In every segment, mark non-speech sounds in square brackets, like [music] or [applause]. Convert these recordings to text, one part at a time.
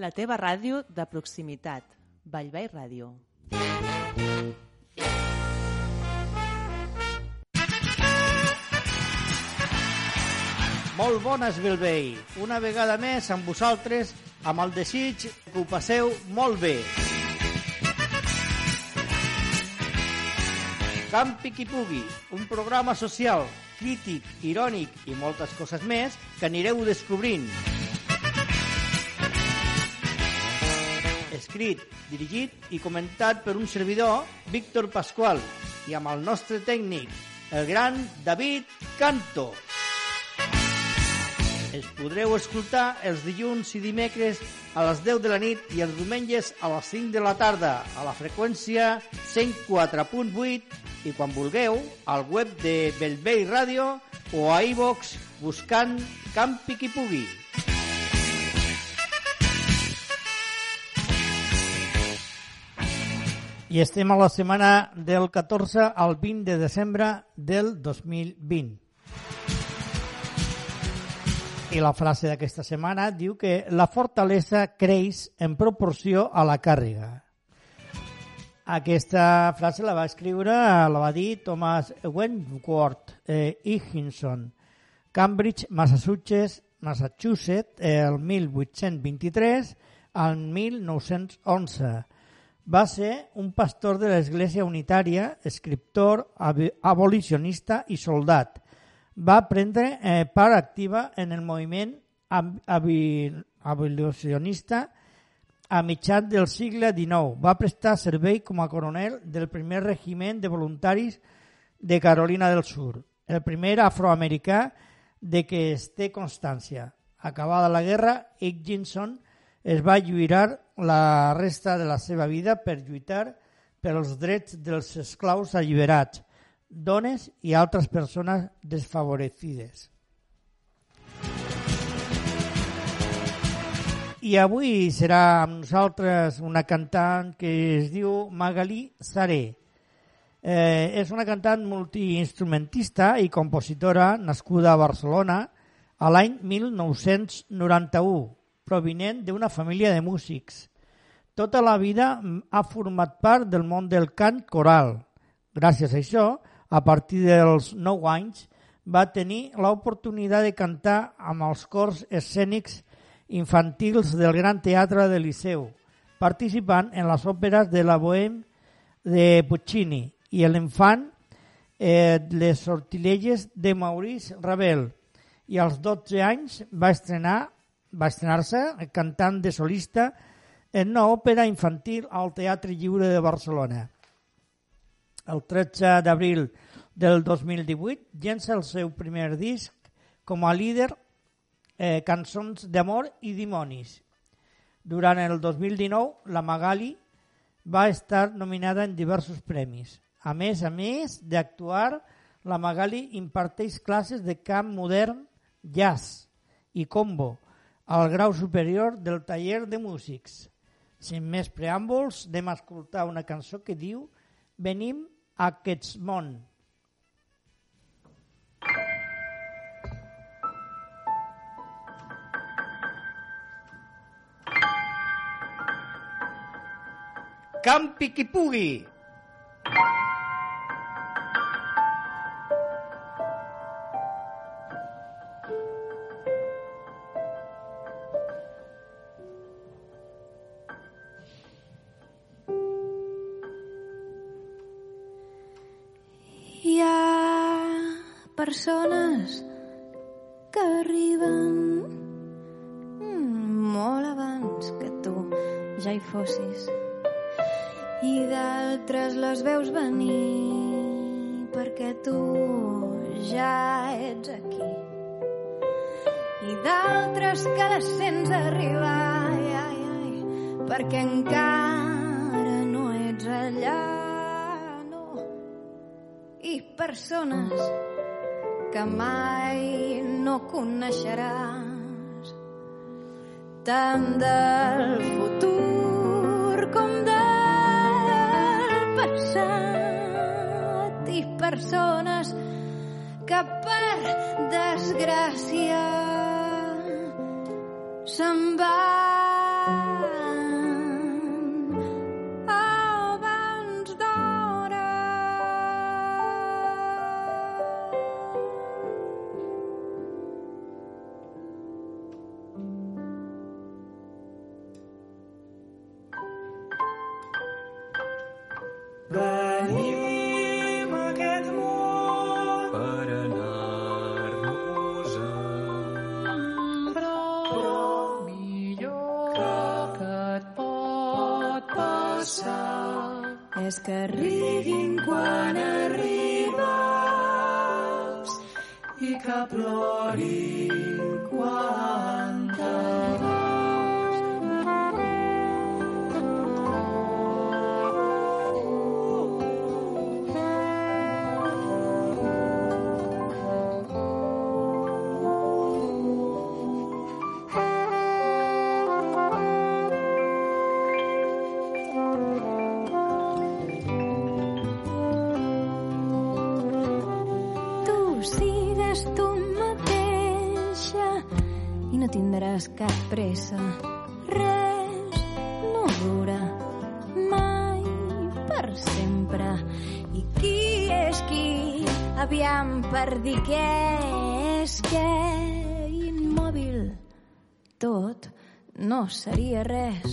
La teva ràdio de proximitat. Vallvei Ràdio. Molt bones, Bilbei. Una vegada més amb vosaltres, amb el desig que ho passeu molt bé. Campi qui pugui, un programa social, crític, irònic i moltes coses més que anireu descobrint. Escrit, dirigit i comentat per un servidor, Víctor Pasqual, i amb el nostre tècnic, el gran David Canto. Es podreu escoltar els dilluns i dimecres a les 10 de la nit i els diumenges a les 5 de la tarda a la freqüència 104.8 i quan vulgueu al web de Belvei Ràdio o a iVox buscant Campi qui pugui. I estem a la setmana del 14 al 20 de desembre del 2020. I la frase d'aquesta setmana diu que la fortalesa creix en proporció a la càrrega. Aquesta frase la va escriure, la va dir Thomas Wentworth eh, Higginson, Cambridge, Massachusetts, Massachusetts, el 1823 al 1911. Va ser un pastor de l'Església Unitària, escriptor, abolicionista i soldat, va prendre eh, part activa en el moviment abolicionista a mitjan del segle XIX. Va prestar servei com a coronel del primer regiment de voluntaris de Carolina del Sur, el primer afroamericà de què es té constància. Acabada la guerra, Higginson es va lluirar la resta de la seva vida per lluitar per als drets dels esclaus alliberats, dones i altres persones desfavorecides. I avui serà amb nosaltres una cantant que es diu Magali Saré. Eh, és una cantant multiinstrumentista i compositora nascuda a Barcelona a l'any 1991, provinent d'una família de músics. Tota la vida ha format part del món del cant coral. Gràcies a això, a partir dels 9 anys, va tenir l'oportunitat de cantar amb els cors escènics infantils del Gran Teatre de Liceu, participant en les òperes de la Bohème de Puccini i l'Enfant eh, Les sortilelles de Maurice Ravel. I als 12 anys va estrenar va estrenar-se cantant de solista en una òpera infantil al Teatre Lliure de Barcelona el 13 d'abril del 2018, llença el seu primer disc com a líder eh, Cançons d'amor i dimonis. Durant el 2019, la Magali va estar nominada en diversos premis. A més a més d'actuar, la Magali imparteix classes de camp modern, jazz i combo al grau superior del taller de músics. Sin més preàmbuls, anem a escoltar una cançó que diu Venim a aquest món. Campi qui pugui! Persones que arriben mm, molt abans que tu ja hi fossis. I d'altres les veus venir perquè tu ja ets aquí. I d'altres que les sents arribar ai, ai, ai, perquè encara no ets allà no. I persones que mai no coneixeràs tant del futur com del passat i persones que per desgràcia se'n van és que riguin quan arribes i que plorin per dir què és què? Immòbil. Tot no seria res.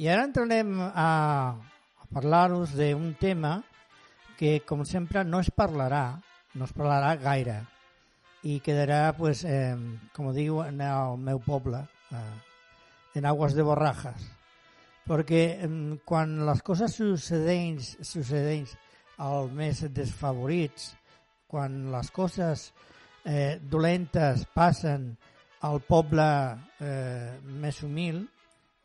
I ara entrarem a, a parlar-vos d'un tema que, com sempre, no es parlarà, no es parlarà gaire i quedarà, pues, eh, com diu en el meu poble, eh, en aguas de borrajas. Perquè eh, quan les coses succeïns, succeïns als més desfavorits, quan les coses eh, dolentes passen al poble eh, més humil,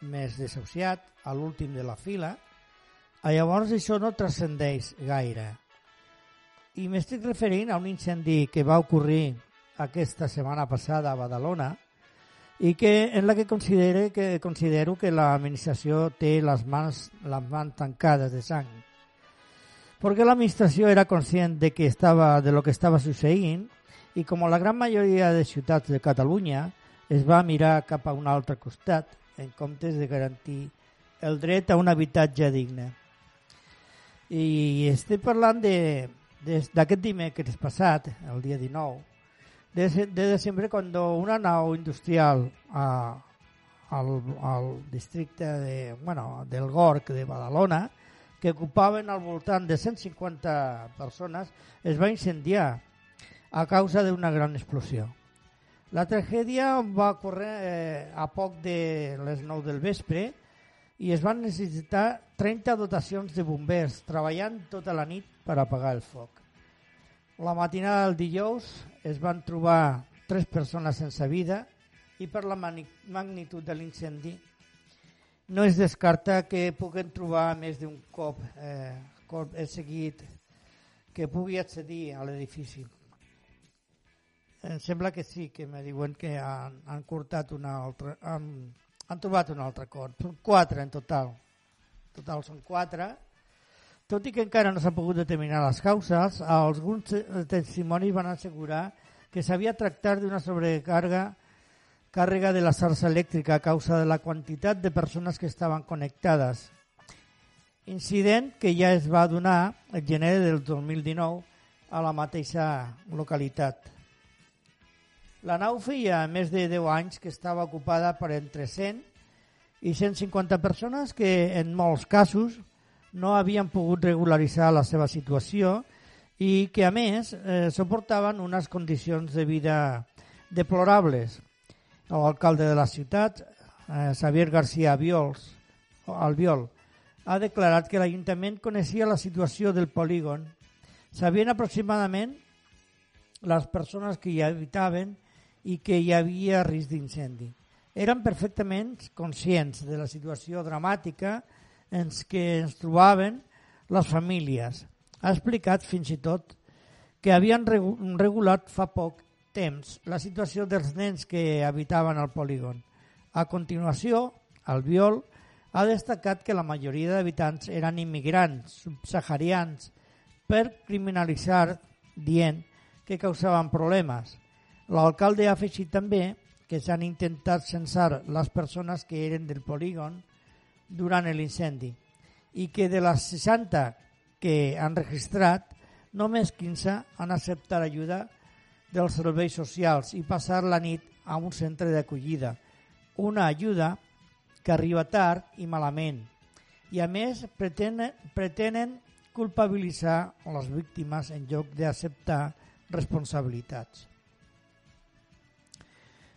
més desahuciat, a l'últim de la fila, eh, llavors això no transcendeix gaire. I m'estic referint a un incendi que va ocorrir aquesta setmana passada a Badalona i que en la que considero que, considero que l'administració té les mans, les mans tancades de sang. Perquè l'administració era conscient de, que estava, de lo que estava succeint i com la gran majoria de ciutats de Catalunya es va mirar cap a un altre costat en comptes de garantir el dret a un habitatge digne. I estic parlant d'aquest dimecres passat, el dia 19, de, de desembre, quan una nau industrial a, al, al districte de, bueno, del Gorg de Badalona, que ocupaven al voltant de 150 persones, es va incendiar a causa d'una gran explosió. La tragèdia va ocórrer eh, a poc de les 9 del vespre i es van necessitar 30 dotacions de bombers treballant tota la nit per apagar el foc. La matinada del dijous es van trobar tres persones sense vida i per la magnitud de l'incendi no es descarta que puguen trobar més d'un cop, eh, cop seguit que pugui accedir a l'edifici. Em sembla que sí, que me diuen que han, han cortat una altra... Han, han trobat un altre cop. Són quatre en total. En total són quatre. Tot i que encara no s'ha pogut determinar les causes, alguns testimonis van assegurar que s'havia tractat d'una sobrecarga càrrega de la xarxa elèctrica a causa de la quantitat de persones que estaven connectades. Incident que ja es va donar el gener del 2019 a la mateixa localitat. La nau feia més de 10 anys que estava ocupada per entre 100 i 150 persones que en molts casos no havien pogut regularitzar la seva situació i que a més eh, suportaven unes condicions de vida deplorables. L'alcalde de la ciutat, eh, Xavier García Viols, Albiol, ha declarat que l'Ajuntament coneixia la situació del polígon. Sabien aproximadament les persones que hi habitaven i que hi havia risc d'incendi. Eren perfectament conscients de la situació dramàtica en què ens trobaven les famílies. Ha explicat fins i tot que havien regulat fa poc temps la situació dels nens que habitaven al polígon. A continuació, el Viol ha destacat que la majoria d'habitants eren immigrants subsaharians per criminalitzar dient que causaven problemes. L'alcalde ha afegit també que s'han intentat censar les persones que eren del polígon durant l'incendi i que de les 60 que han registrat, només 15 han acceptat ajuda dels serveis socials i passar la nit a un centre d'acollida. Una ajuda que arriba tard i malament. I a més pretenen, pretenen culpabilitzar les víctimes en lloc d'acceptar responsabilitats.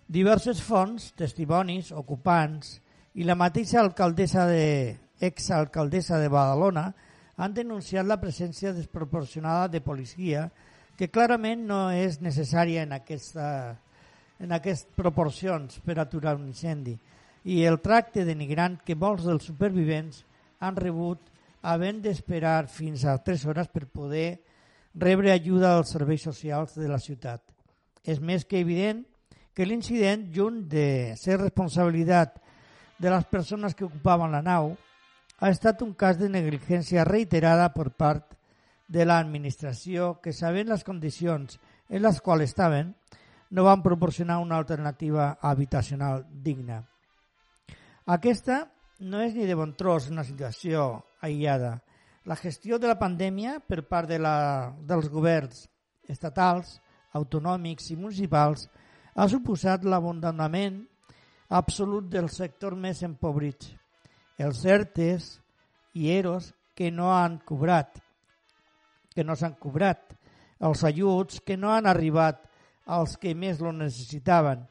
Diverses fonts, testimonis, ocupants i la mateixa alcaldessa de, exalcaldessa de Badalona han denunciat la presència desproporcionada de policia que clarament no és necessària en, aquesta, en aquestes proporcions per aturar un incendi i el tracte denigrant que molts dels supervivents han rebut havent d'esperar fins a 3 hores per poder rebre ajuda dels serveis socials de la ciutat. És més que evident que l'incident, junt de ser responsabilitat de les persones que ocupaven la nau, ha estat un cas de negligència reiterada per part de l'administració que, sabent les condicions en les quals estaven, no van proporcionar una alternativa habitacional digna. Aquesta no és ni de bon tros una situació aïllada. La gestió de la pandèmia per part de la, dels governs estatals, autonòmics i municipals ha suposat l'abandonament absolut del sector més empobrit. Els CERTES i EROS que no han cobrat, que no s'han cobrat, els ajuts que no han arribat als que més lo necessitaven,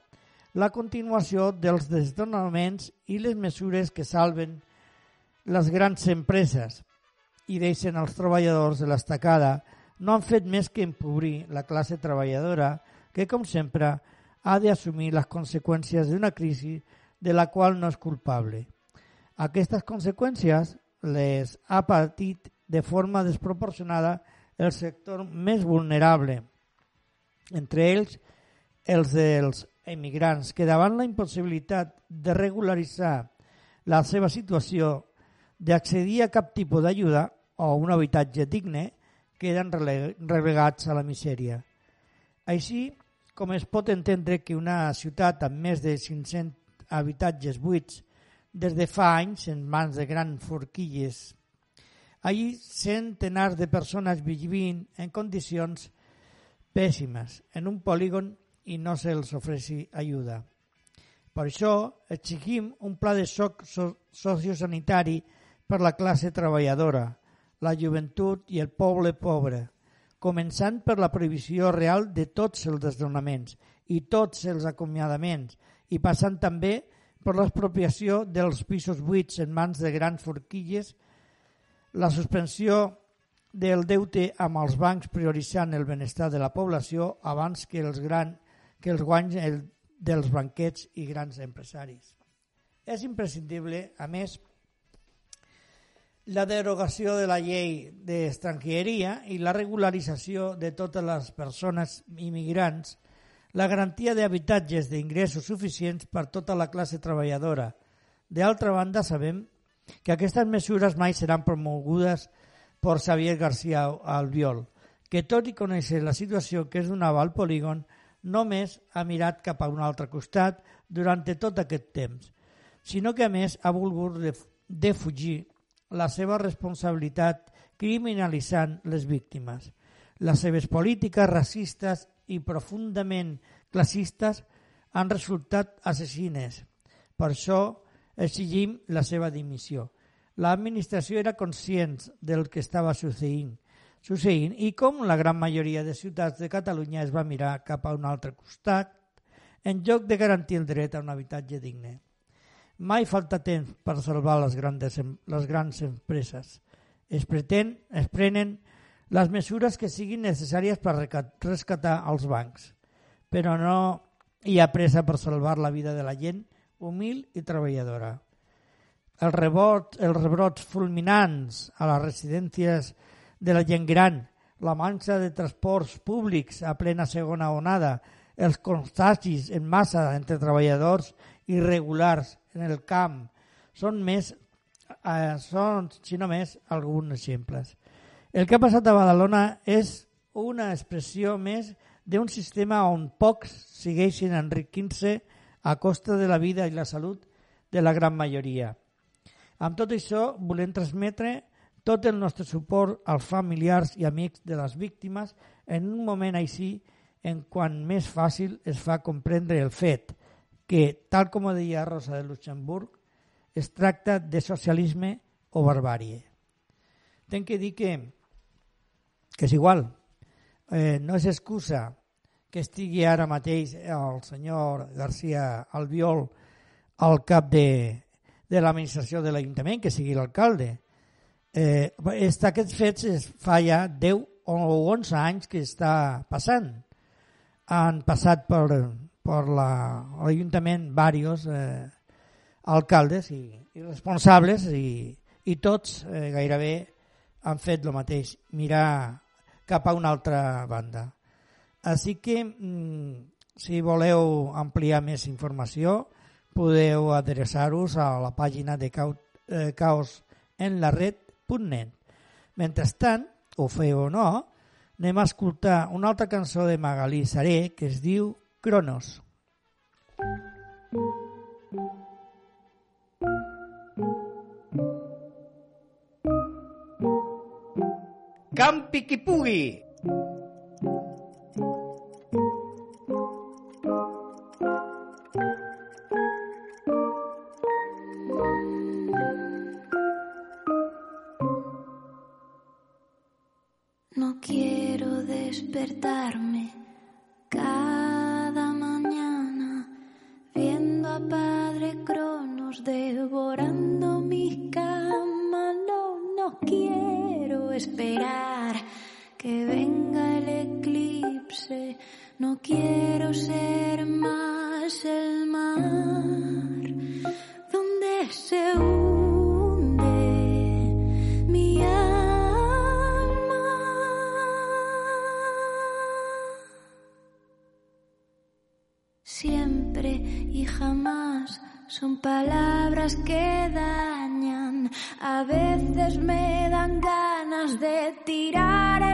la continuació dels desdonaments i les mesures que salven les grans empreses i deixen els treballadors de l'estacada no han fet més que empobrir la classe treballadora que, com sempre, ha d'assumir les conseqüències d'una crisi de la qual no és culpable. Aquestes conseqüències les ha patit de forma desproporcionada el sector més vulnerable, entre ells els dels emigrants que davant la impossibilitat de regularitzar la seva situació, d'accedir a cap tipus d'ajuda o un habitatge digne, queden relegats a la misèria. Així com es pot entendre que una ciutat amb més de 500 habitatges buits des de fa anys en mans de grans forquilles, allí centenars de persones vivint en condicions pèssimes en un polígon i no se'ls ofereixi ajuda. Per això exigim un pla de soc sociosanitari per la classe treballadora, la joventut i el poble pobre, començant per la prohibició real de tots els desnonaments i tots els acomiadaments i passant també per l'expropiació dels pisos buits en mans de grans forquilles, la suspensió del deute amb els bancs prioritzant el benestar de la població abans que els grans que els guanys el, dels banquets i grans empresaris. És imprescindible, a més, la derogació de la llei d'estrangeria i la regularització de totes les persones immigrants, la garantia d'habitatges d'ingressos suficients per tota la classe treballadora. D'altra banda, sabem que aquestes mesures mai seran promogudes per Xavier García Albiol, que tot i conèixer la situació que és donava al polígon, només ha mirat cap a un altre costat durant tot aquest temps, sinó que a més ha volgut defugir la seva responsabilitat criminalitzant les víctimes. Les seves polítiques racistes i profundament classistes han resultat assassines. Per això exigim la seva dimissió. L'administració era conscient del que estava succeint, succeint i com la gran majoria de ciutats de Catalunya es va mirar cap a un altre costat en lloc de garantir el dret a un habitatge digne. Mai falta temps per salvar les, grandes, les grans empreses. Es, pretén, es prenen les mesures que siguin necessàries per rescatar els bancs, però no hi ha pressa per salvar la vida de la gent humil i treballadora. El rebot, els rebrots fulminants a les residències de la gent gran, la manxa de transports públics a plena segona onada, els constagis en massa entre treballadors irregulars en el camp, són més eh, són, si no més, alguns exemples. El que ha passat a Badalona és una expressió més d'un sistema on pocs segueixen enriquint-se a costa de la vida i la salut de la gran majoria. Amb tot això, volem transmetre tot el nostre suport als familiars i amics de les víctimes en un moment així en quan més fàcil es fa comprendre el fet que, tal com deia Rosa de Luxemburg, es tracta de socialisme o barbàrie. Tenc que dir que, que és igual, eh, no és excusa que estigui ara mateix el senyor García Albiol al cap de, de l'administració de l'Ajuntament, que sigui l'alcalde. Eh, aquests fets es fa ja 10 o 11 anys que està passant. Han passat per, per l'Ajuntament diversos eh, alcaldes i, i responsables i, i tots eh, gairebé han fet el mateix, mirar cap a una altra banda. Així que, mm, si voleu ampliar més informació, podeu adreçar-vos a la pàgina de eh, caosenlared.net. Mentrestant, ho feu o no, anem a escoltar una altra cançó de Magalí Saré que es diu Cronos. Campi qui pugui! No quiero despertarme Devorando mi cama. No, no quiero esperar que venga el eclipse. No quiero ser más el mar donde se son palabras que dañan. A veces me dan ganas de tirar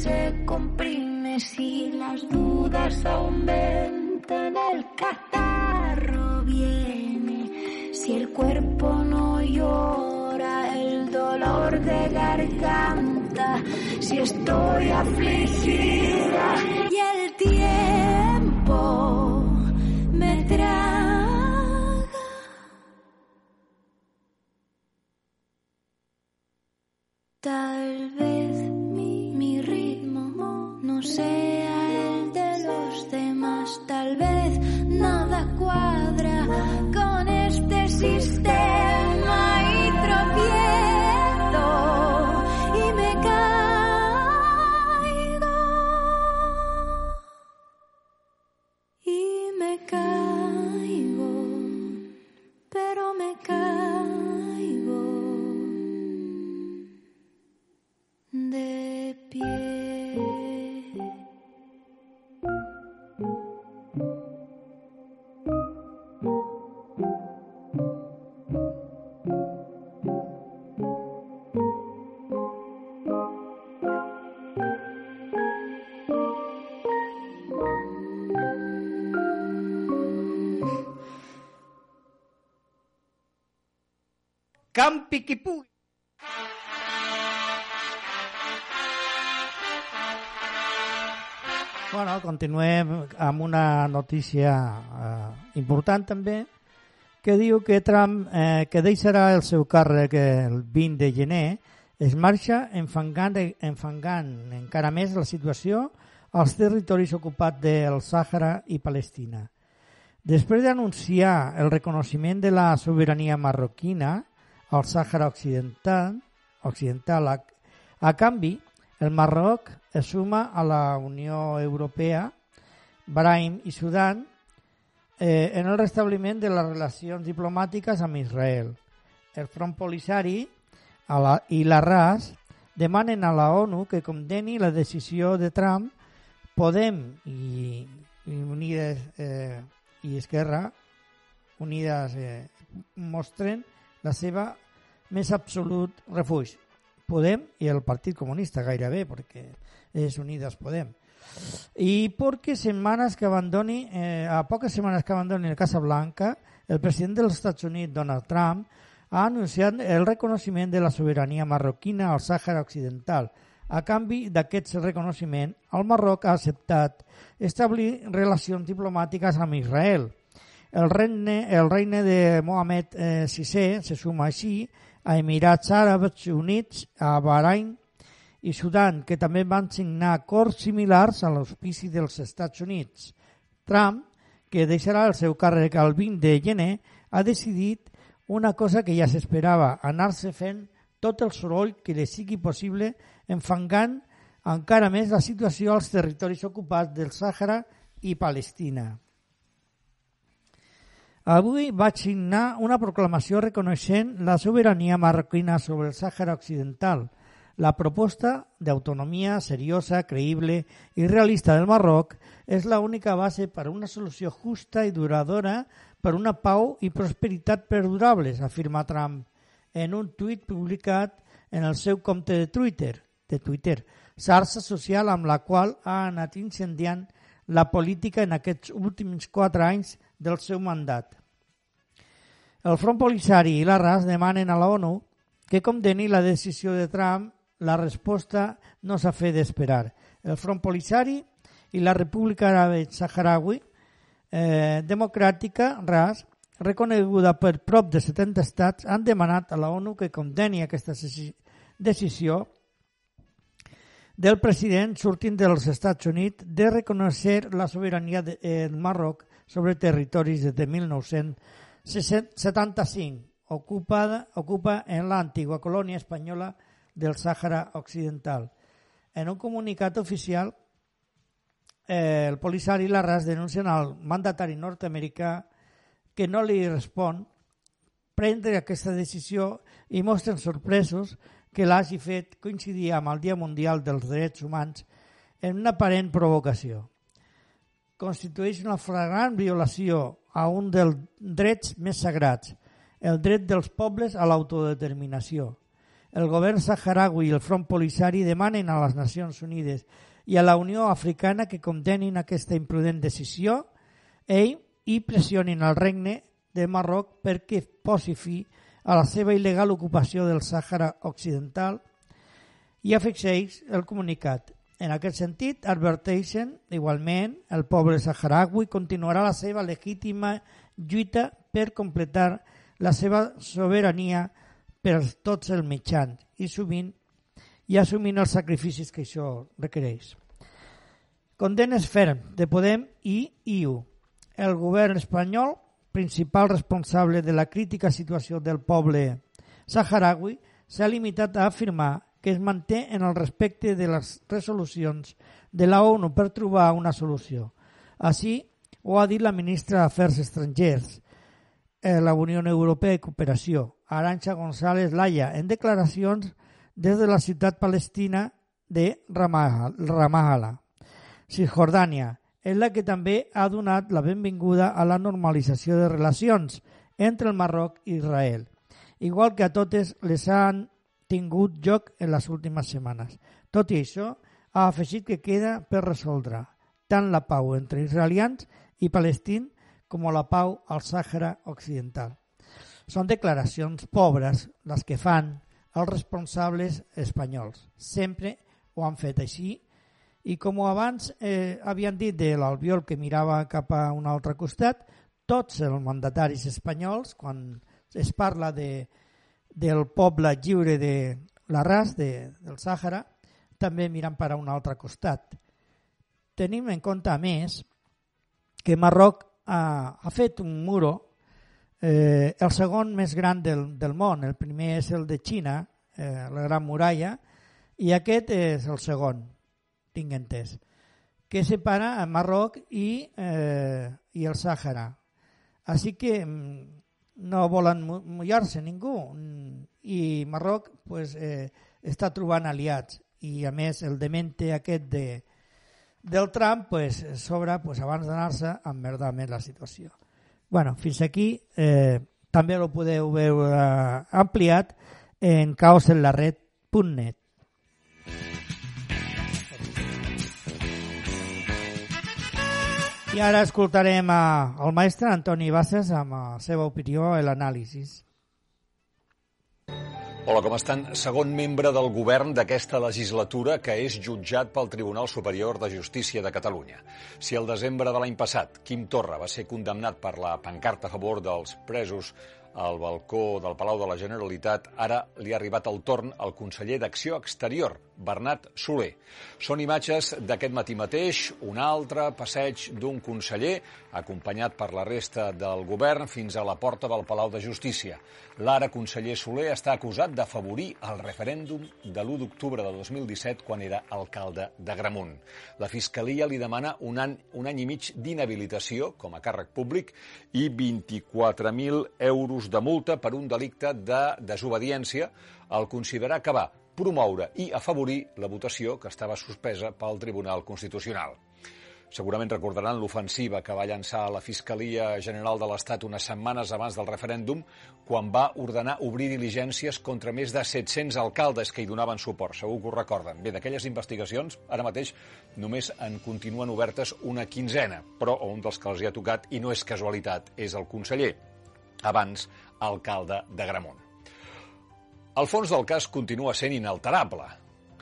se comprime si las dudas aumentan. El catarro viene si el cuerpo no llora. El dolor de garganta si estoy afligida. Y el tiempo campi qui pugui. Bueno, continuem amb una notícia eh, important també, que diu que Trump, eh, que deixarà el seu càrrec el 20 de gener, es marxa enfangant, enfangant encara més la situació als territoris ocupats del Sàhara i Palestina. Després d'anunciar el reconeixement de la sobirania marroquina al Sàhara Occidental, occidental a, a canvi, el Marroc es suma a la Unió Europea, Bahrain i Sudan eh, en el restabliment de les relacions diplomàtiques amb Israel. El Front Polisari a la, i la RAS demanen a la ONU que condeni la decisió de Trump Podem i, i Unides eh, i Esquerra Unides eh, mostren la seva més absolut refugi. Podem i el Partit Comunista gairebé, perquè és Unides Podem. I perquè setmanes que abandoni, eh, a poques setmanes que abandoni el Casa Blanca, el president dels Estats Units, Donald Trump, ha anunciat el reconeixement de la sobirania marroquina al Sàhara Occidental, a canvi d'aquest reconeixement, el Marroc ha acceptat establir relacions diplomàtiques amb Israel. El regne, el regne de Mohamed eh, VI se suma així a Emirats Àrabs Units, a Bahrain i Sudan, que també van signar acords similars a l'auspici dels Estats Units. Trump, que deixarà el seu càrrec al 20 de gener, ha decidit una cosa que ja s'esperava, anar-se fent tot el soroll que li sigui possible enfangant encara més la situació als territoris ocupats del Sàhara i Palestina. Avui vaig signar una proclamació reconeixent la sobirania marroquina sobre el Sàhara Occidental. La proposta d'autonomia seriosa, creïble i realista del Marroc és la única base per a una solució justa i duradora per una pau i prosperitat perdurables, afirma Trump en un tuit publicat en el seu compte de Twitter de Twitter, xarxa social amb la qual ha anat incendiant la política en aquests últims quatre anys del seu mandat. El Front Polisari i la RAS demanen a la ONU que condeni la decisió de Trump. La resposta no s'ha fet d'esperar. El Front Polisari i la República Àrabe Saharaui eh, Democràtica, RAS, reconeguda per prop de 70 estats, han demanat a la ONU que condeni aquesta decisió del president sortint dels Estats Units de reconèixer la sobirania del de, Marroc sobre territoris des de 1975, ocupada, ocupa en l'antigua colònia espanyola del Sàhara Occidental. En un comunicat oficial, eh, el Polisari i la RAS denuncien al mandatari nord-americà que no li respon prendre aquesta decisió i mostren sorpresos que l'hagi fet coincidir amb el Dia Mundial dels Drets Humans en una aparent provocació. Constitueix una flagrant violació a un dels drets més sagrats, el dret dels pobles a l'autodeterminació. El govern saharaui i el Front Polisari demanen a les Nacions Unides i a la Unió Africana que condenin aquesta imprudent decisió ell i pressionin el regne de Marroc perquè posi fi a la seva il·legal ocupació del Sàhara Occidental i afegeix el comunicat. En aquest sentit, adverteixen, igualment, el poble saharaui continuarà la seva legítima lluita per completar la seva sobirania per tots els mitjans i sovint i assumint els sacrificis que això requereix. Condenes ferm de Podem i IU. El govern espanyol principal responsable de la crítica situació del poble saharaui, s'ha limitat a afirmar que es manté en el respecte de les resolucions de la ONU per trobar una solució. Així ho ha dit la ministra d'Afers Estrangers, eh, la Unió Europea i Cooperació, Aranxa González Laya, en declaracions des de la ciutat palestina de Ramallah, Cisjordània, és la que també ha donat la benvinguda a la normalització de relacions entre el Marroc i Israel, igual que a totes les han tingut lloc en les últimes setmanes. Tot i això, ha afegit que queda per resoldre tant la pau entre israelians i palestins com la pau al Sàhara Occidental. Són declaracions pobres les que fan els responsables espanyols. Sempre ho han fet així i com abans eh, havien dit de l'Albiol que mirava cap a un altre costat, tots els mandataris espanyols, quan es parla de, del poble lliure de l'arràs de, del Sàhara, també miren per a un altre costat. Tenim en compte, a més, que Marroc ha, ha fet un muro, eh, el segon més gran del, del món. El primer és el de Xina, eh, la Gran Muralla, i aquest és el segon, tinc entès, que separa Marroc i, eh, i el Sàhara. Així que mm, no volen mullar-se ningú i Marroc pues, eh, està trobant aliats i a més el demente aquest de, del Trump pues, sobre pues, abans d'anar-se a emmerdar més la situació. bueno, fins aquí eh, també ho podeu veure ampliat en caosenlared.net. I ara escoltarem a, el mestre Antoni Bassas amb la seva opinió i l'anàlisi. Hola, com estan? Segon membre del govern d'aquesta legislatura que és jutjat pel Tribunal Superior de Justícia de Catalunya. Si el desembre de l'any passat Quim Torra va ser condemnat per la pancarta a favor dels presos al balcó del Palau de la Generalitat, ara li ha arribat el torn al conseller d'Acció Exterior, Bernat Soler. Són imatges d'aquest matí mateix, un altre passeig d'un conseller, acompanyat per la resta del govern fins a la porta del Palau de Justícia. L'ara conseller Soler està acusat d'afavorir el referèndum de l'1 d'octubre de 2017 quan era alcalde de Gramunt. La Fiscalia li demana un any, un any i mig d'inhabilitació com a càrrec públic i 24.000 euros de multa per un delicte de desobediència al considerar que va promoure i afavorir la votació que estava suspesa pel Tribunal Constitucional. Segurament recordaran l'ofensiva que va llançar la Fiscalia General de l'Estat unes setmanes abans del referèndum, quan va ordenar obrir diligències contra més de 700 alcaldes que hi donaven suport. Segur que ho recorden. Bé, d'aquelles investigacions, ara mateix només en continuen obertes una quinzena, però un dels que els hi ha tocat, i no és casualitat, és el conseller, abans alcalde de Gramunt. El fons del cas continua sent inalterable.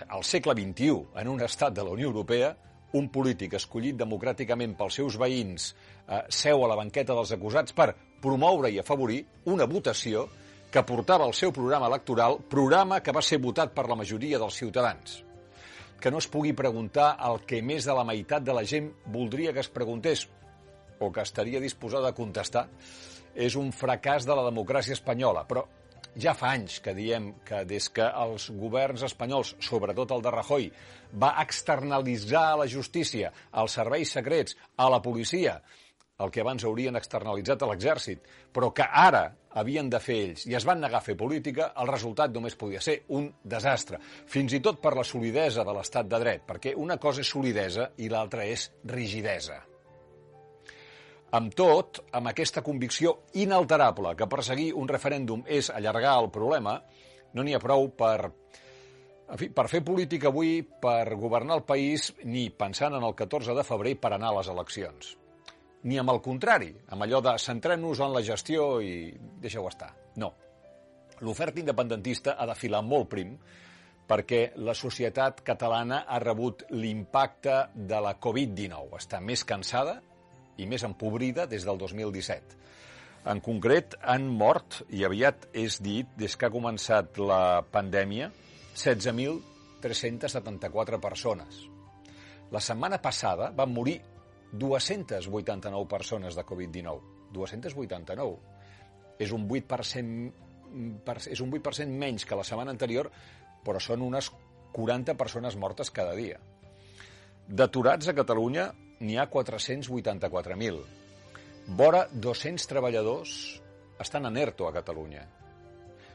Al segle XXI, en un estat de la Unió Europea, un polític escollit democràticament pels seus veïns eh, seu a la banqueta dels acusats per promoure i afavorir una votació que portava el seu programa electoral, programa que va ser votat per la majoria dels ciutadans. Que no es pugui preguntar el que més de la meitat de la gent voldria que es preguntés o que estaria disposada a contestar és un fracàs de la democràcia espanyola, però ja fa anys que diem que des que els governs espanyols, sobretot el de Rajoy, va externalitzar a la justícia, als serveis secrets, a la policia, el que abans haurien externalitzat a l'exèrcit, però que ara havien de fer ells i es van negar a fer política, el resultat només podia ser un desastre. Fins i tot per la solidesa de l'estat de dret, perquè una cosa és solidesa i l'altra és rigidesa. Amb tot, amb aquesta convicció inalterable que perseguir un referèndum és allargar el problema, no n'hi ha prou per, en fi, per fer política avui, per governar el país, ni pensant en el 14 de febrer per anar a les eleccions. Ni amb el contrari, amb allò de centrem-nos en la gestió i deixeu estar. No. L'oferta independentista ha de filar molt prim perquè la societat catalana ha rebut l'impacte de la Covid-19. Està més cansada, i més empobrida des del 2017. En concret, han mort, i aviat és dit, des que ha començat la pandèmia, 16.374 persones. La setmana passada van morir 289 persones de Covid-19. 289. És un 8%, és un 8% menys que la setmana anterior, però són unes 40 persones mortes cada dia. D'aturats a Catalunya, n'hi ha 484.000. Vora 200 treballadors estan en ERTO a Catalunya.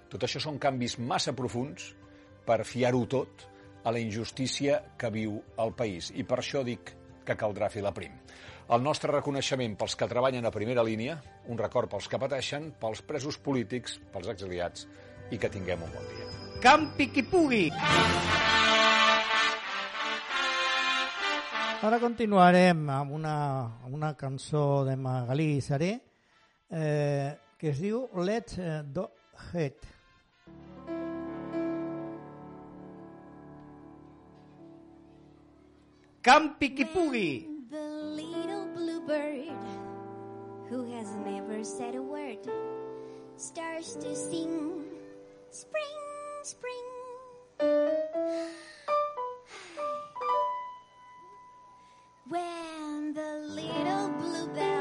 Tot això són canvis massa profuns per fiar-ho tot a la injustícia que viu el país. I per això dic que caldrà filar prim. El nostre reconeixement pels que treballen a primera línia, un record pels que pateixen, pels presos polítics, pels exiliats i que tinguem un bon dia. Campi qui pugui! Ara continuarem amb una, amb una cançó de Magalí Saré eh, que es diu Let's eh, Do Head. Campi qui pugui! The little bluebird who has never said a word starts to sing Spring, spring When the little bluebell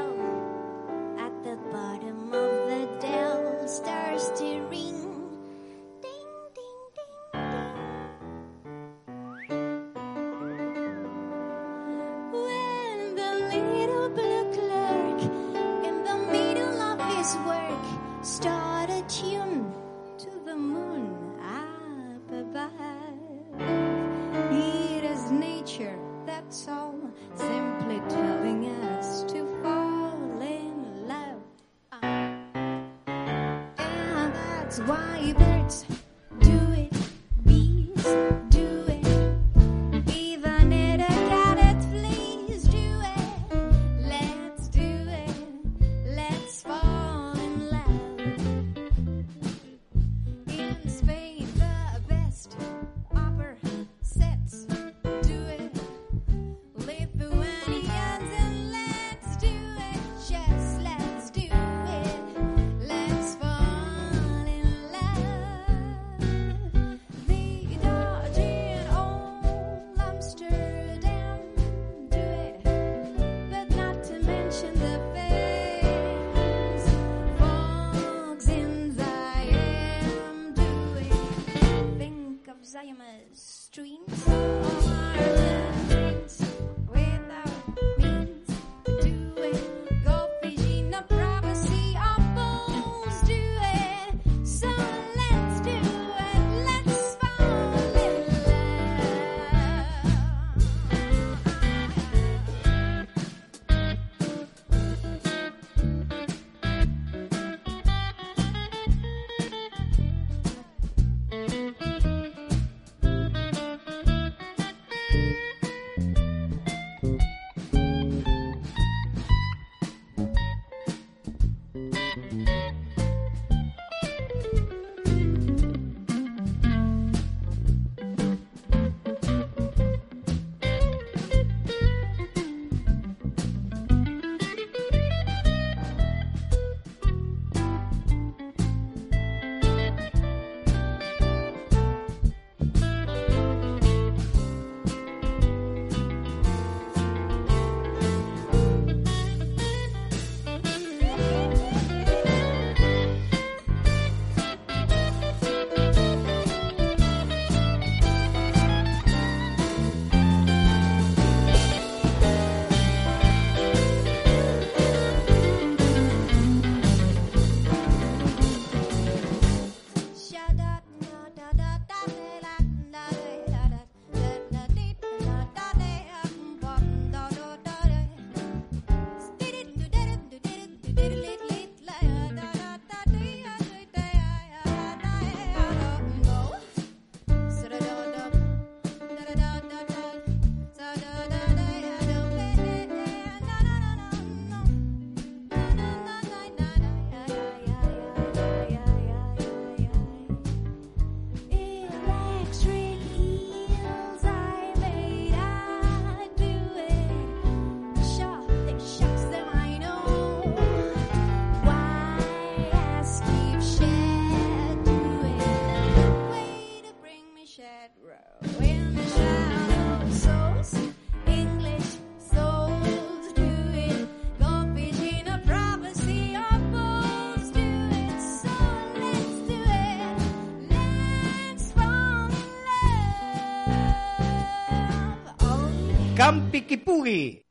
pugui.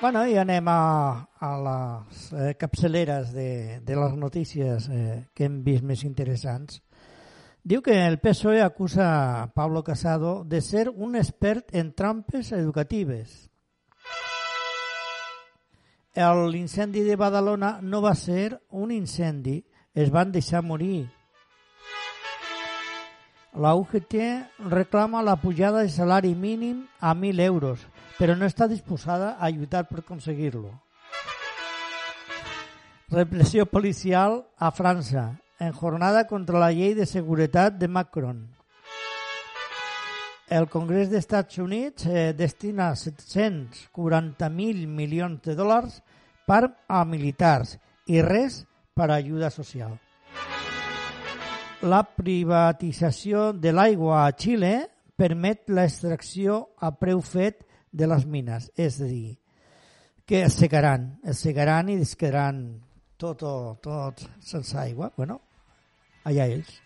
Bueno, i anem a, a les eh, capçaleres de, de les notícies eh, que hem vist més interessants. Diu que el PSOE acusa Pablo Casado de ser un expert en trampes educatives. L'incendi de Badalona no va ser un incendi, es van deixar morir la UGT reclama la pujada de salari mínim a 1.000 euros, però no està disposada a lluitar per aconseguir-lo. Repressió policial a França, en jornada contra la llei de seguretat de Macron. El Congrés dels Estats Units eh, destina 740.000 milions de dòlars per a militars i res per a ajuda social. La privatització de l'aigua a Xile permet l'extracció a preu fet de les mines, és a dir, que es secaran, es secaran i es quedaran tot, tot sense aigua. Bueno, allà ells.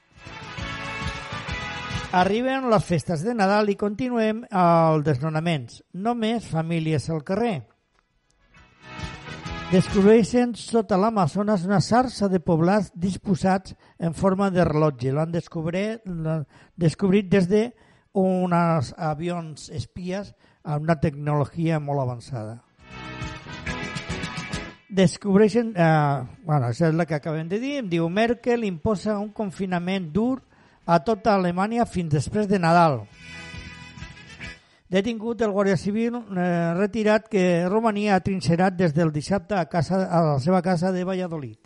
Arriben les festes de Nadal i continuem els desnonaments. Només famílies al carrer. Descobreixen sota l'Amazones una sarsa de poblats disposats en forma de rellotge. L'han descobrit, des de uns avions espies amb una tecnologia molt avançada descobreixen, eh, bueno, això és el que acabem de dir, em diu Merkel imposa un confinament dur a tota Alemanya fins després de Nadal. Detingut el Guàrdia Civil eh, retirat que Romania ha trinxerat des del dissabte a, casa, a la seva casa de Valladolid.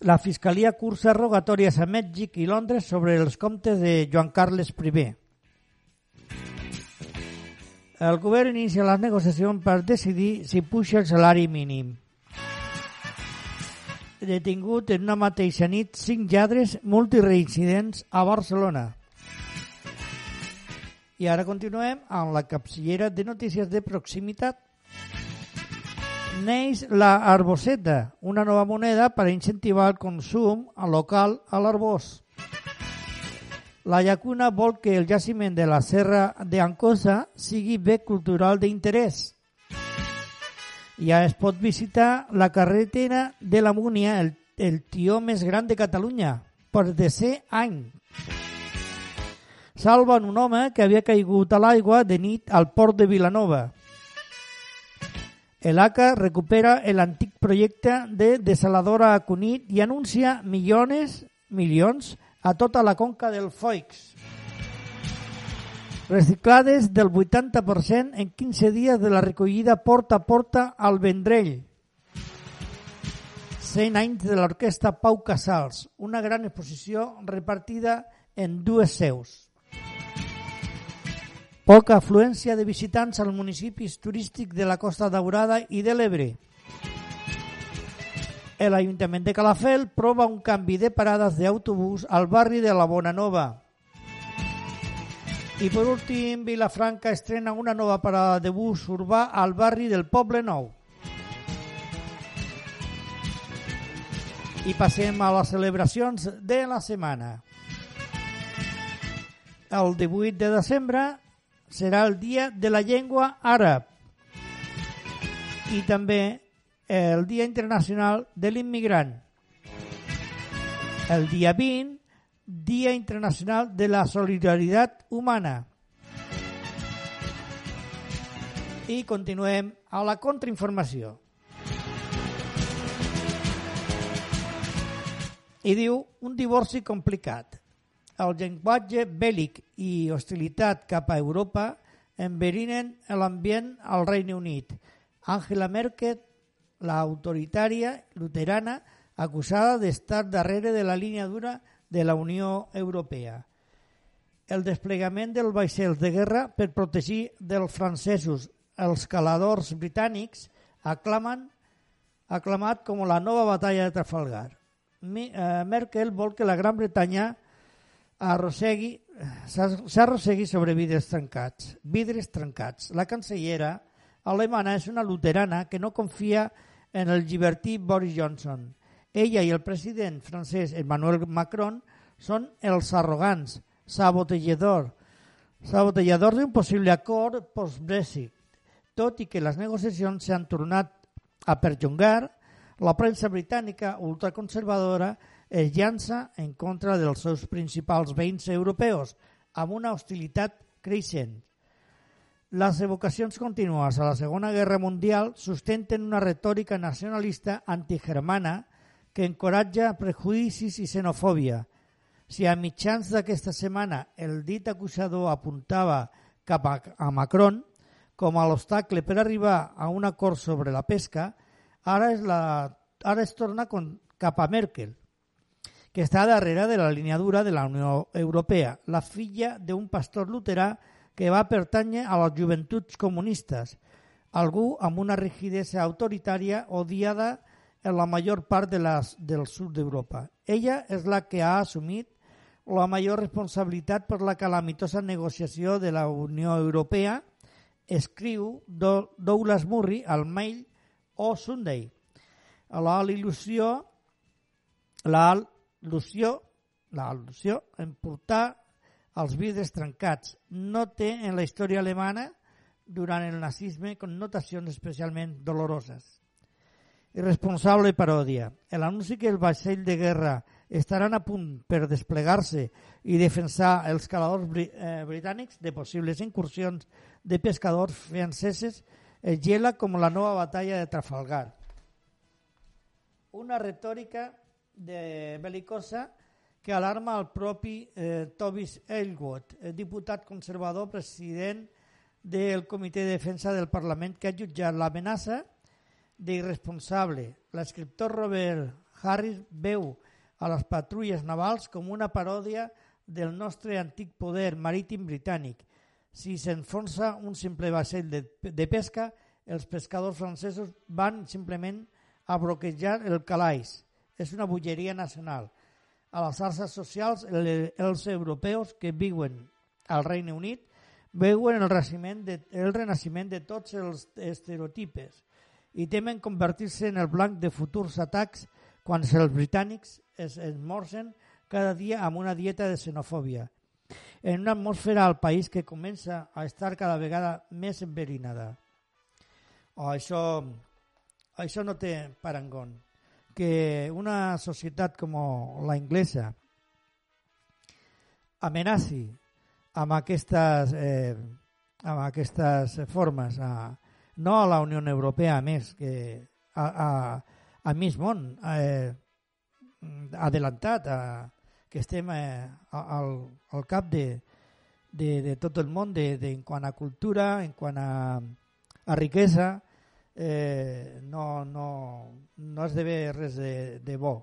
La Fiscalia cursa rogatòries a Mèxic i Londres sobre els comptes de Joan Carles I. El govern inicia les negociacions per decidir si puja el salari mínim. Detingut en una mateixa nit cinc lladres multireincidents a Barcelona. I ara continuem amb la capçillera de notícies de proximitat. Neix la Arboseta, una nova moneda per incentivar el consum local a l'Arbós. La llacuna vol que el jaciment de la Serra d'Ancosa sigui bé cultural d'interès. Ja es pot visitar la carretera de la Múnia, el, el tió més gran de Catalunya, per desè any. Salven un home que havia caigut a l'aigua de nit al port de Vilanova. El ACA recupera l'antic projecte de desaladora a Cunit i anuncia milions, milions a tota la conca del Foix. Reciclades del 80% en 15 dies de la recollida porta a porta al Vendrell. 100 anys de l'orquestra Pau Casals, una gran exposició repartida en dues seus. Poca afluència de visitants als municipis turístics de la Costa Daurada i de l'Ebre. L'Ajuntament de Calafell prova un canvi de parades d'autobús al barri de la Bonanova. I per últim, Vilafranca estrena una nova parada de bus urbà al barri del Poble Nou. I passem a les celebracions de la setmana. El 18 de desembre serà el Dia de la Llengua Àrab i també el Dia Internacional de l'Immigrant. El dia 20, Dia Internacional de la Solidaritat Humana. I continuem a la contrainformació. I diu un divorci complicat. El llenguatge bèl·lic i hostilitat cap a Europa enverinen l'ambient al Regne Unit. Angela Merkel, la luterana, acusada d'estar darrere de la línia dura de la Unió Europea. El desplegament dels vaixells de guerra per protegir dels francesos els caladors britànics aclamen aclamat com la nova batalla de Trafalgar. Eh, Merkel vol que la Gran Bretanya arrossegui s'arrossegui sobre vidres trencats. Vidres trencats. La cancellera alemana és una luterana que no confia en el llibertí Boris Johnson. Ella i el president francès Emmanuel Macron són els arrogants, sabotelladors, sabotelladors d'un possible acord post-Brexit. Tot i que les negociacions s'han tornat a perllongar, la premsa britànica ultraconservadora es llança en contra dels seus principals veïns europeus amb una hostilitat creixent. Les evocacions contínues a la Segona Guerra Mundial sustenten una retòrica nacionalista antigermana que encoratja prejudicis i xenofòbia. Si a mitjans d'aquesta setmana el dit acusador apuntava cap a, a Macron com a l'obstacle per arribar a un acord sobre la pesca, ara es, la, ara es torna con, cap a Merkel, que està darrere de la línia dura de la Unió Europea, la filla d'un pastor luterà que va pertànyer a les joventuts comunistes, algú amb una rigidesa autoritària odiada en la major part de les, del sud d'Europa. Ella és la que ha assumit la major responsabilitat per la calamitosa negociació de la Unió Europea, escriu Do- Douglas Murray al Mail o Sunday. La il·lusió, la al·lusió, la al·lusió en portar els vidres trencats no té en la història alemana durant el nazisme connotacions especialment doloroses. Irresponsable paròdia. L'anunci que el vaixell de guerra estaran a punt per desplegar-se i defensar els caladors bri eh, britànics de possibles incursions de pescadors franceses es gela com la nova batalla de Trafalgar. Una retòrica de belicosa que alarma el propi eh, Tobias Ellwood, eh, diputat conservador, president del Comitè de Defensa del Parlament, que ha jutjat l'amenaça d'irresponsable. L'escriptor Robert Harris veu a les patrulles navals com una paròdia del nostre antic poder marítim britànic. Si s'enfonsa un simple vaixell de, de pesca, els pescadors francesos van simplement a bloquejar el calaix. És una bogeria nacional. A les xarxes socials, el, els europeus que viuen al Regne Unit veuen el, renaixement de, el renaixement de tots els estereotipes i temen convertir-se en el blanc de futurs atacs quan els britànics es esmorzen cada dia amb una dieta de xenofòbia en una atmosfera al país que comença a estar cada vegada més enverinada. Oh, això, això no té parangón. Que una societat com la inglesa amenaci amb aquestes, eh, amb aquestes formes a, no a la Unió Europea, a més, que a, a, a mig món eh, adelantat, a, que estem eh, al, al cap de, de, de tot el món de, de, en quant a cultura, en quant a, a riquesa, eh, no, no, no esdevé res de, de bo.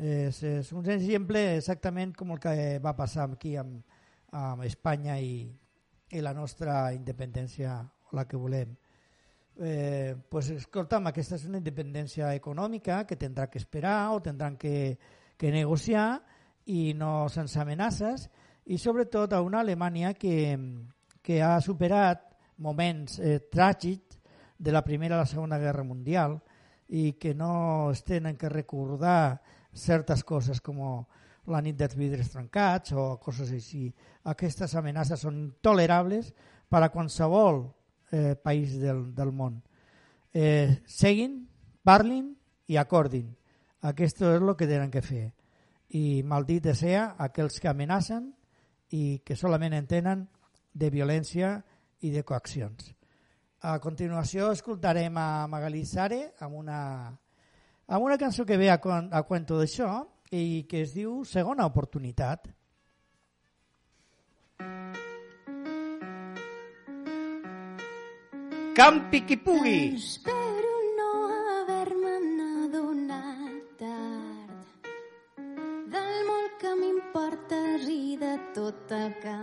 És, és un exemple exactament com el que va passar aquí amb, amb Espanya i, i la nostra independència, la que volem. Eh, pues, escolta'm, aquesta és una independència econòmica que tindrà que esperar o tindran que, que negociar i no sense amenaces i sobretot a una Alemanya que, que ha superat moments eh, tràgics de la Primera i la Segona Guerra Mundial i que no es tenen que recordar certes coses com la nit dels vidres trencats o coses així. Aquestes amenaces són intolerables per a qualsevol eh, país del, del món. Eh, seguin, parlin i acordin. Aquesta és el que tenen que fer. I maldit sea aquells que amenacen i que solament entenen de violència i de coaccions. A continuació escoltarem a Magalí Sare amb una, amb una cançó que ve a, con- a cuento d'això i que es diu Segona oportunitat. Campi qui pugui! Espero no haver-me'n adonat tard del molt que m'importes i de tot el que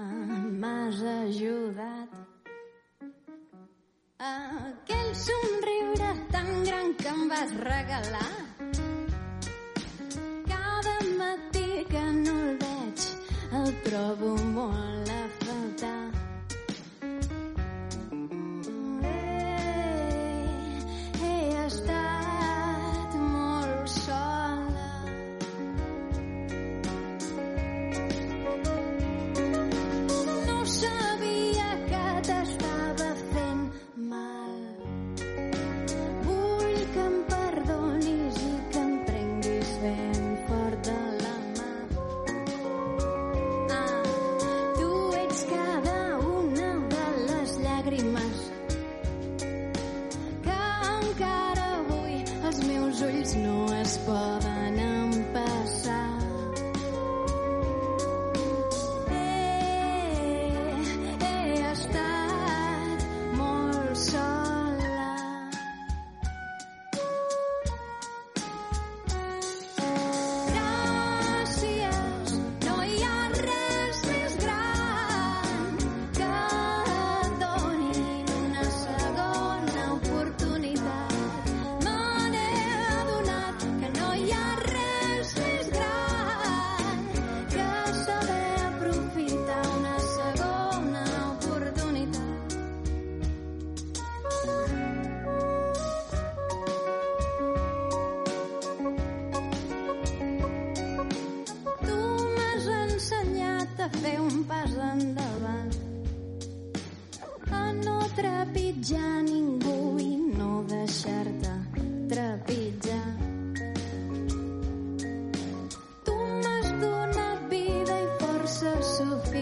Aquell somriure tan gran que em vas regalar. Cada matí que no el veig el trobo molt a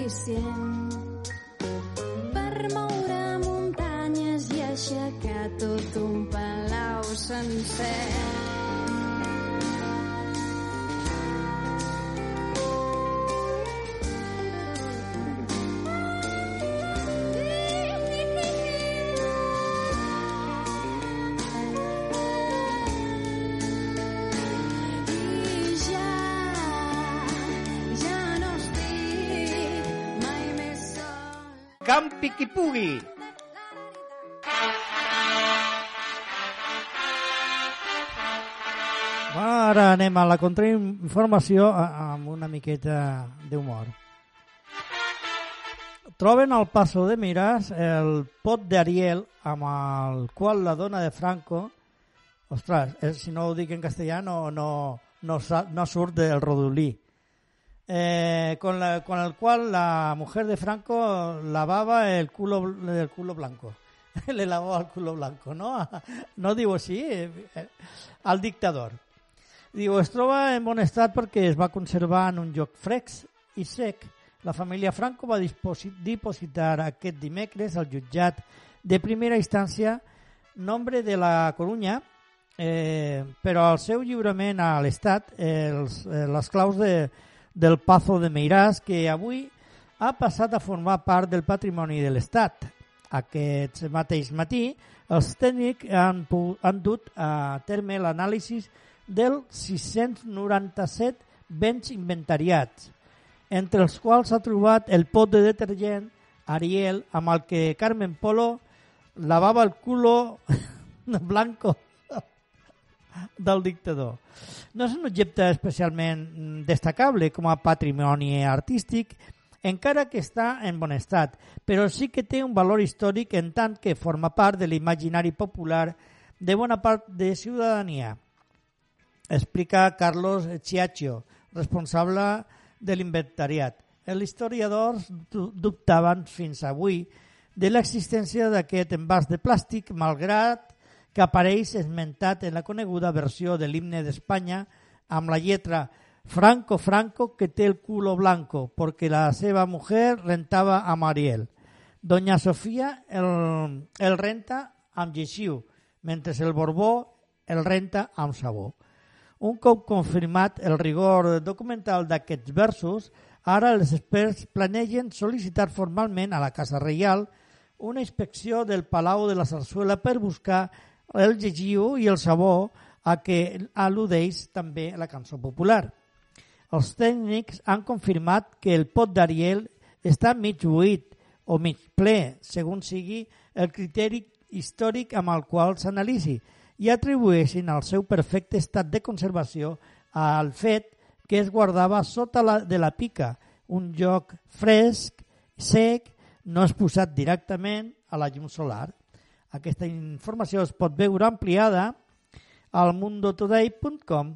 suficient per moure muntanyes i aixecar tot un palau sencer. Campi qui pugui! Ara anem a la contrainformació amb una miqueta d'humor. Troben al Paso de Miras el pot d'Ariel amb el qual la dona de Franco ostres, eh, si no ho dic en castellà no, no, no, no surt del rodolí eh, con, la, con el cual la mujer de Franco lavaba el culo, el culo blanco. [laughs] Le lavaba el culo blanco, no? [laughs] No diu així, eh, eh, al dictador. Diu, es troba en bon estat perquè es va conservar en un lloc frex i sec. La família Franco va dipositar aquest dimecres al jutjat de primera instància nombre de la Corunya eh, però al seu lliurament a l'Estat els, eh, les claus de, del Pazo de Meiràs que avui ha passat a formar part del patrimoni de l'Estat. Aquest mateix matí els tècnics han, han dut a terme l'anàlisi dels 697 béns inventariats, entre els quals s'ha trobat el pot de detergent Ariel amb el que Carmen Polo lavava el culo [laughs] blanco del dictador. No és un objecte especialment mm, destacable com a patrimoni artístic, encara que està en bon estat, però sí que té un valor històric en tant que forma part de l'imaginari popular de bona part de ciutadania. Explica Carlos Chiacho, responsable de l'inventariat. Els historiadors du- dubtaven fins avui de l'existència d'aquest envàs de plàstic, malgrat que apareix esmentat en la coneguda versió de l'himne d'Espanya amb la lletra Franco, Franco, que té el culo blanco, perquè la seva mujer rentava a Mariel. Doña Sofia el, el renta amb lleixiu, mentre el Borbó el renta amb sabó. Un cop confirmat el rigor documental d'aquests versos, ara els experts planegen sol·licitar formalment a la Casa Reial una inspecció del Palau de la Sarsuela per buscar el llegiu i el sabó a què al·ludeix també la cançó popular. Els tècnics han confirmat que el pot d'Ariel està mig buit o mig ple, segons sigui el criteri històric amb el qual s'analitzi, i atribueixen el seu perfecte estat de conservació al fet que es guardava sota la, de la pica, un lloc fresc, sec, no exposat directament a la llum solar. Aquesta informació es pot veure ampliada al mundotoday.com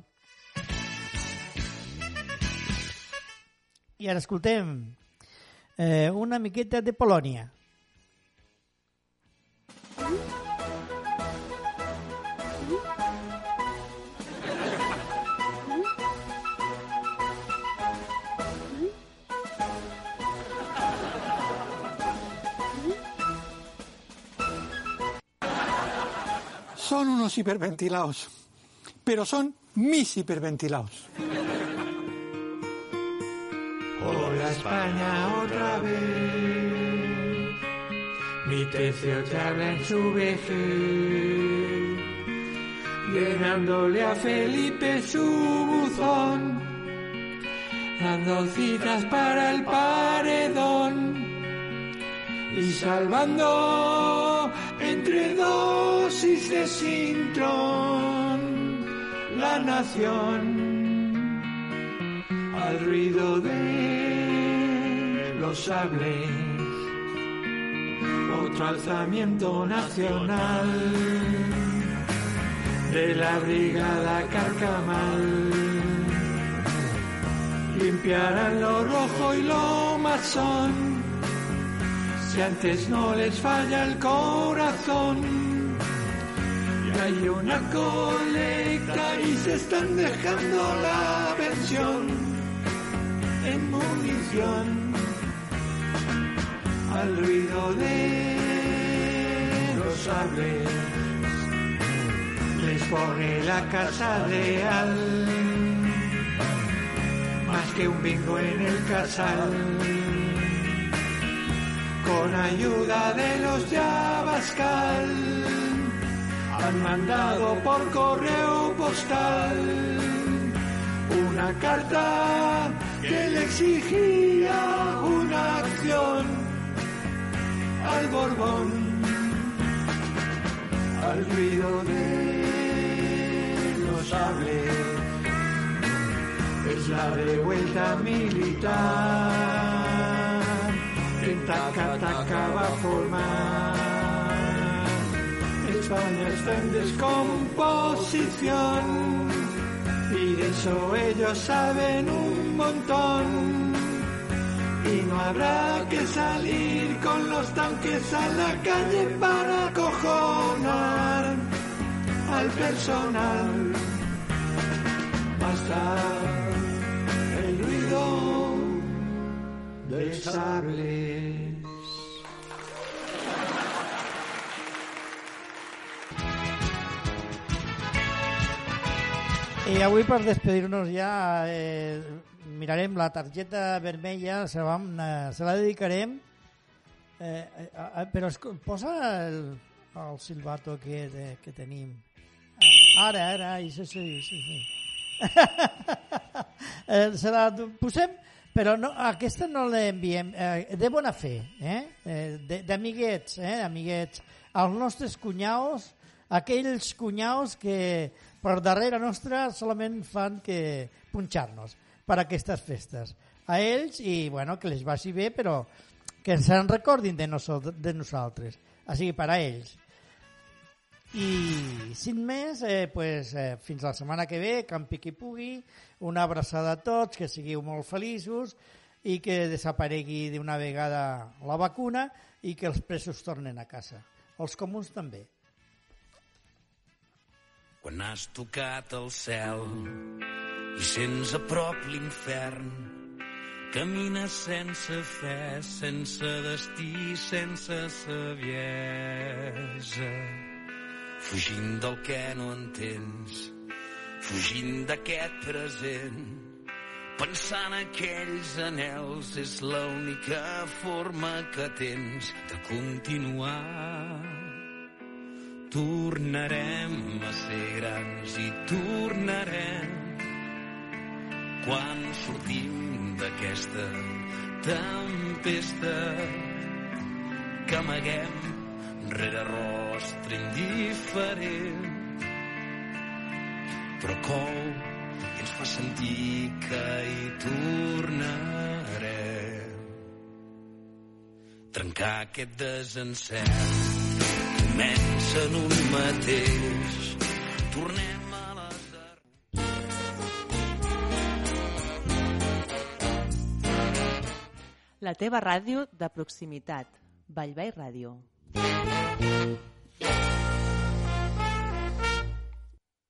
I ara escoltem eh, una miqueta de Polònia. Son unos hiperventilados, pero son mis hiperventilados. Hola España otra vez. Mi tercio te habla en su vejez. Llenándole a Felipe su buzón. Dando citas para el paredón. Y salvando entre dosis de Sintrón la nación al ruido de los sables. Otro alzamiento nacional de la brigada Carcamal. Limpiarán lo rojo y lo masón. Si antes no les falla el corazón. Y hay una colecta y se están dejando la pensión en munición al ruido de los sables les pone la casa real más que un bingo en el casal con ayuda de los Yabascal. Han mandado por correo postal una carta que le exigía una acción al Borbón, al ruido de los sables, es la revuelta militar que en Tacataca va a formar. España está en descomposición y de eso ellos saben un montón. Y no habrá que salir con los tanques a la calle para acojonar al personal. Basta de sables. I avui, per despedir-nos ja, eh, mirarem la targeta vermella, se vam, eh, se la dedicarem, eh, eh, eh, però es, posa el, el silbato que, de, que tenim. Ara, ara, ai, sí, sí, sí. sí. [laughs] eh, se la posem, però no, aquesta no l'enviem, eh, de bona fe, eh? eh d'amiguets, eh? amiguets, els nostres cunyaus, aquells cunyaus que per darrere nostra solament fan que punxar-nos per aquestes festes. A ells, i bueno, que les vagi bé, però que se'n recordin de, noso de nosaltres. Així que per a ells. I sin més, eh, pues, eh, fins la setmana que ve, campi qui pugui, una abraçada a tots, que sigueu molt feliços i que desaparegui d'una vegada la vacuna i que els presos tornen a casa. Els comuns també. Quan has tocat el cel i sents a prop l'infern, camines sense fe, sense destí, sense saviesa, fugint del que no entens, fugint d'aquest present, pensant aquells anels és l'única forma que tens de continuar. Tornarem a ser grans i tornarem quan sortim d'aquesta tempesta que amaguem rere rostre indiferent però cou i ens fa sentir que hi tornarem trencar aquest desencert comença en un mateix. Tornem. La teva ràdio de proximitat. Vallvei Ràdio. you